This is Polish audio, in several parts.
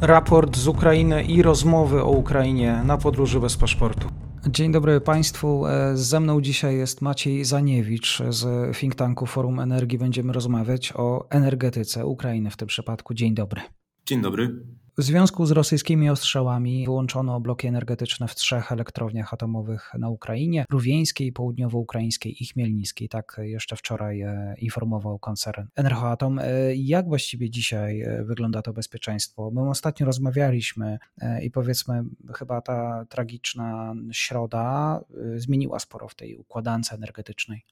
raport z Ukrainy i rozmowy o Ukrainie na podróży bez paszportu. Dzień dobry Państwu. E, ze mną dzisiaj jest Maciej Zaniewicz z think tanku Forum Energii. Będziemy rozmawiać o energetyce Ukrainy w tym przypadku. Dzień dobry. Dzień dobry. W związku z rosyjskimi ostrzałami wyłączono bloki energetyczne w trzech elektrowniach atomowych na Ukrainie, Rówieńskiej, Południowo-Ukraińskiej i Chmielnickiej. Tak jeszcze wczoraj e, informował koncern Energoatom. E, jak właściwie dzisiaj e, wygląda to bezpieczeństwo? My ostatnio rozmawialiśmy i powiedzmy chyba ta tragiczna środa zmieniła sporo w tej układance energetycznej.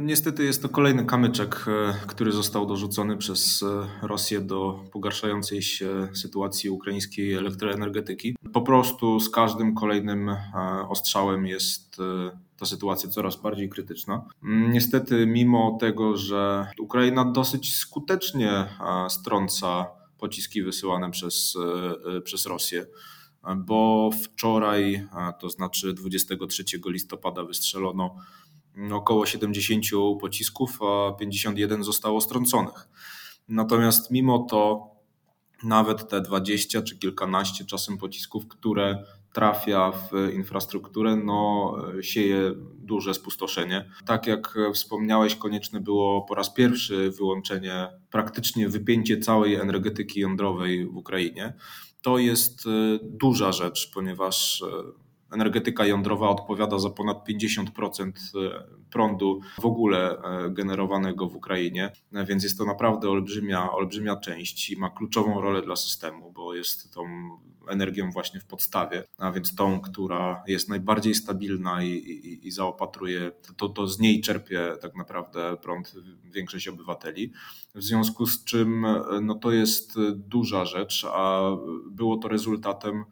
Niestety jest to kolejny kamyczek, e, który został dorzucony przez e, Rosję do pogarszającej się sytuacji ukraińskiej elektroenergetyki. Po prostu z każdym kolejnym e, ostrzałem jest ta sytuacja coraz bardziej krytyczna. Niestety, mimo tego, że Ukraina dosyć skutecznie strąca pociski wysyłane przez, przez Rosję, bo wczoraj, to znaczy 23 listopada, wystrzelono około 70 pocisków, a 51 zostało strąconych. Natomiast mimo to nawet te 20 czy kilkanaście czasem pocisków, które trafia w infrastrukturę, no, sieje duże spustoszenie. Tak jak wspomniałeś, konieczne było po raz pierwszy wyłączenie, praktycznie wypięcie całej energetyki jądrowej w Ukrainie. To jest e, duża rzecz, ponieważ e, energetyka jądrowa odpowiada za ponad 50% e, prądu w ogóle e, generowanego w Ukrainie, więc jest to naprawdę olbrzymia, olbrzymia część i ma kluczową rolę dla systemu, bo jest tą energią właśnie w podstawie, a więc tą, która jest najbardziej stabilna i, i, i zaopatruje, to, to z niej czerpie tak naprawdę prąd większość obywateli. W związku z czym e, no to jest duża rzecz, a było to rezultatem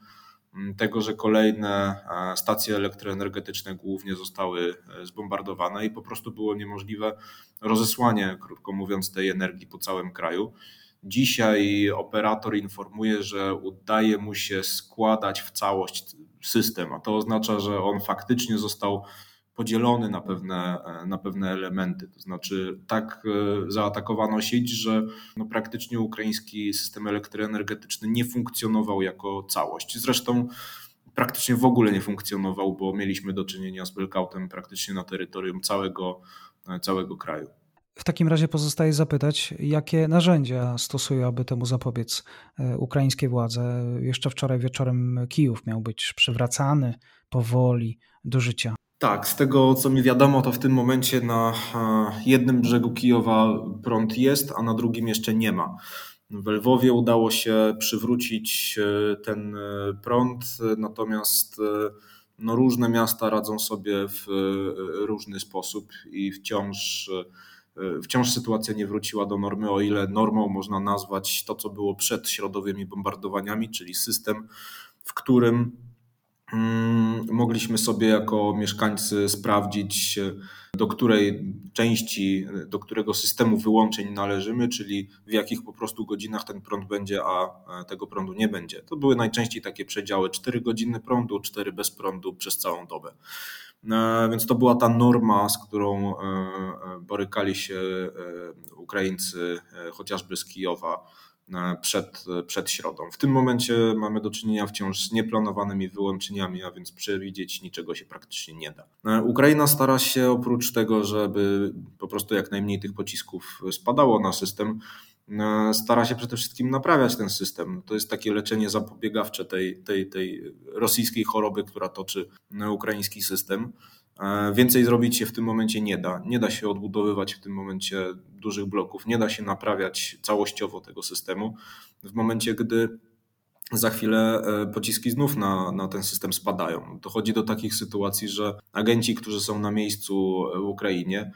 tego, że kolejne stacje elektroenergetyczne głównie zostały e, zbombardowane i po prostu było niemożliwe rozesłanie, krótko mówiąc, tej energii po całym kraju. Dzisiaj operator informuje, że udaje mu się składać w całość system, a to oznacza, że on faktycznie został podzielony na pewne, na pewne elementy. To znaczy, tak e, zaatakowano sieć, że no praktycznie ukraiński system elektroenergetyczny nie funkcjonował jako całość. Zresztą praktycznie w ogóle nie funkcjonował, bo mieliśmy do czynienia z blackoutem praktycznie na terytorium całego, e, całego kraju. W takim razie pozostaje zapytać, jakie narzędzia stosują, aby temu zapobiec e, ukraińskie władze. Jeszcze wczoraj wieczorem Kijów miał być przywracany powoli do życia. Tak, z tego co mi wiadomo, to w tym momencie na jednym brzegu Kijowa prąd jest, a na drugim jeszcze nie ma. W Lwowie udało się przywrócić e, ten e, prąd, natomiast e, no, różne miasta radzą sobie w różny sposób i wciąż, wciąż sytuacja nie wróciła do normy, o ile normą można nazwać to, co było przed środowymi bombardowaniami, czyli system, w którym mogliśmy sobie jako mieszkańcy sprawdzić, do której części, do którego systemu wyłączeń należymy, czyli w jakich po prostu godzinach ten prąd będzie, a tego prądu nie będzie. To były najczęściej takie przedziały 4 godziny prądu, 4 bez prądu przez całą dobę. E, więc to była ta norma, z którą e, e, borykali się Ukraińcy chociażby z Kijowa E, przed, przed środą. W tym momencie mamy do czynienia wciąż z nieplanowanymi wyłączeniami, a więc przewidzieć niczego się praktycznie nie da. E, Ukraina stara się oprócz tego, żeby po prostu jak najmniej tych pocisków spadało na system, e, stara się przede wszystkim naprawiać ten system. To jest takie leczenie zapobiegawcze tej, tej, tej rosyjskiej choroby, która toczy ukraiński system. E, więcej zrobić się w tym momencie nie da. Nie da się odbudowywać w tym momencie dużych bloków, nie da się naprawiać całościowo tego systemu. W momencie, gdy za chwilę e, pociski znów na, na ten system spadają. Dochodzi do takich sytuacji, że agenci, którzy są na miejscu w Ukrainie,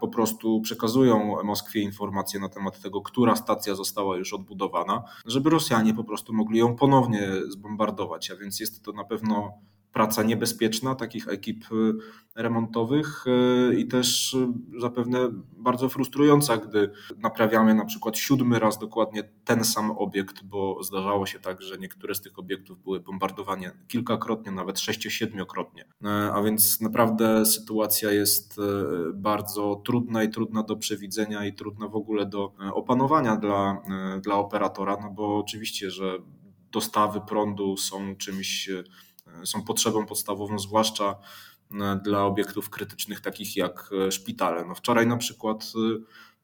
po prostu przekazują Moskwie informacje na temat tego, która stacja została już odbudowana, żeby Rosjanie po prostu mogli ją ponownie zbombardować. A więc jest to na pewno praca niebezpieczna takich ekip y, remontowych y, i też y, zapewne bardzo frustrująca, gdy naprawiamy na przykład siódmy raz dokładnie ten sam obiekt, bo zdarzało się tak, że niektóre z tych obiektów były bombardowane kilkakrotnie, nawet sześcio-siedmiokrotnie. A więc naprawdę sytuacja jest bardzo trudna i trudna do przewidzenia i trudna w ogóle do opanowania dla, dla operatora, no bo oczywiście, że dostawy prądu są czymś, są potrzebą podstawową, zwłaszcza dla obiektów krytycznych, takich jak szpitale. No wczoraj na przykład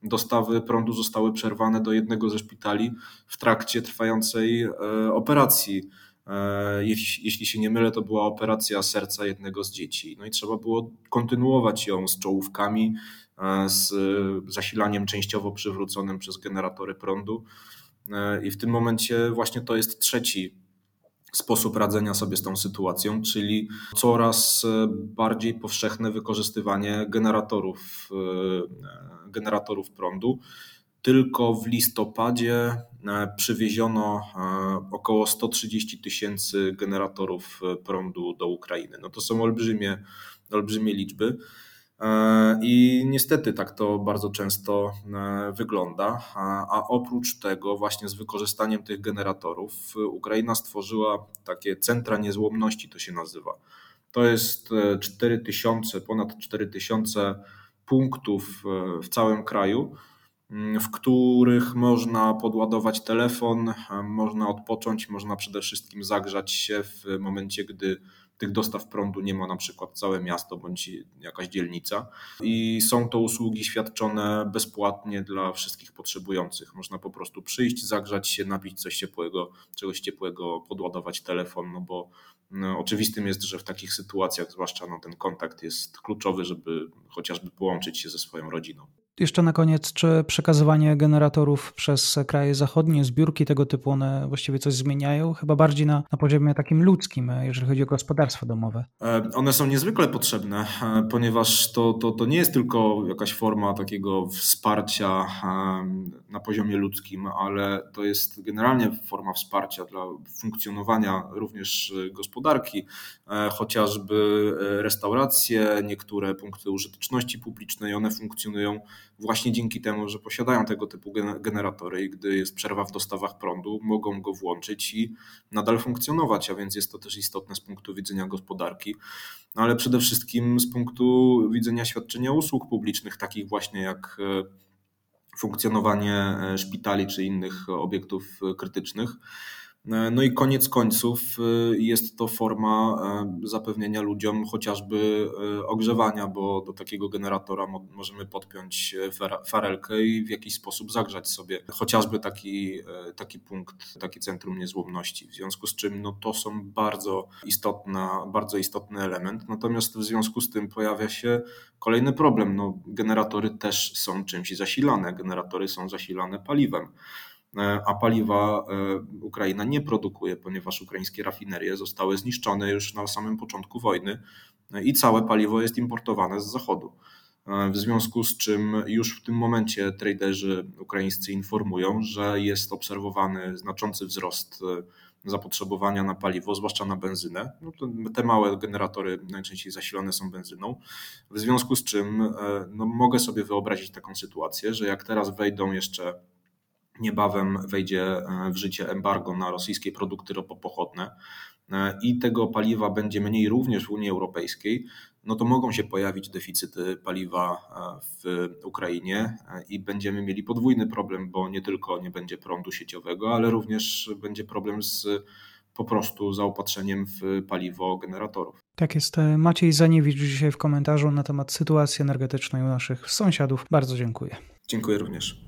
dostawy prądu zostały przerwane do jednego ze szpitali w trakcie trwającej operacji E, jeśli, jeśli się nie mylę, to była operacja serca jednego z dzieci. No i trzeba było kontynuować ją z czołówkami, e, z zasilaniem częściowo przywróconym przez generatory prądu. E, I w tym momencie właśnie to jest trzeci sposób radzenia sobie z tą sytuacją, czyli coraz bardziej powszechne wykorzystywanie generatorów, generatorów prądu. Tylko w listopadzie e, przywieziono e, około 130 tysięcy generatorów e, prądu do Ukrainy. No to są olbrzymie, olbrzymie liczby. I niestety tak to bardzo często wygląda. A oprócz tego, właśnie z wykorzystaniem tych generatorów, Ukraina stworzyła takie centra niezłomności, to się nazywa. To jest 4000, ponad 4000 punktów w całym kraju w których można podładować telefon, można odpocząć, można przede wszystkim zagrzać się w momencie, gdy tych dostaw prądu nie ma na przykład całe miasto bądź jakaś dzielnica. I są to usługi świadczone bezpłatnie dla wszystkich potrzebujących. Można po prostu przyjść, zagrzać się, napić coś ciepłego, czegoś ciepłego, podładować telefon, no bo no, oczywistym jest, że w takich sytuacjach, zwłaszcza no, ten kontakt jest kluczowy, żeby chociażby połączyć się ze swoją rodziną. Jeszcze na koniec, czy przekazywanie generatorów przez kraje zachodnie, zbiórki tego typu, one właściwie coś zmieniają? Chyba bardziej na, na poziomie takim ludzkim, jeżeli chodzi o gospodarstwa domowe. E, one są niezwykle potrzebne, e, ponieważ to, to, to nie jest tylko jakaś forma takiego wsparcia e, na poziomie ludzkim, ale to jest generalnie forma wsparcia dla funkcjonowania również gospodarki, chociażby restauracje, niektóre punkty użyteczności publicznej, one funkcjonują właśnie dzięki temu, że posiadają tego typu generatory i gdy jest przerwa w dostawach prądu, mogą go włączyć i nadal funkcjonować, a więc jest to też istotne z punktu widzenia gospodarki, no ale przede wszystkim z punktu widzenia świadczenia usług publicznych, takich właśnie jak e, funkcjonowanie e, szpitali czy innych obiektów krytycznych. E, no i koniec końców e, jest to forma e, zapewnienia ludziom chociażby ogrzewania, bo do takiego generatora możemy podpiąć farelkę i w jakiś sposób zagrzać sobie chociażby taki, taki punkt, taki centrum niezłomności. W związku z czym no, to są bardzo, istotna, bardzo istotny element. Natomiast w związku z tym pojawia się kolejny problem. No, generatory też są czymś zasilane. Generatory są zasilane paliwem. E, a paliwa e, Ukraina nie produkuje, ponieważ ukraińskie rafinerie zostały zniszczone już na samym początku wojny e, i całe paliwo jest importowane z zachodu. W związku z czym już w tym momencie traderzy ukraińscy informują, że jest obserwowany znaczący wzrost zapotrzebowania na paliwo, zwłaszcza na benzynę. No te małe generatory najczęściej zasilane są benzyną. W związku z czym no, mogę sobie wyobrazić taką sytuację, że jak teraz wejdą jeszcze niebawem wejdzie e, w życie embargo na rosyjskie produkty ropopochodne e, i tego paliwa będzie mniej również w Unii Europejskiej, no to mogą się pojawić deficyty paliwa e, w Ukrainie i będziemy mieli podwójny problem, bo nie tylko nie będzie prądu sieciowego, ale również będzie problem z po prostu zaopatrzeniem w paliwo generatorów. Tak jest. Maciej Zaniewicz dzisiaj w komentarzu na temat sytuacji energetycznej u naszych sąsiadów. Bardzo dziękuję. Dziękuję również.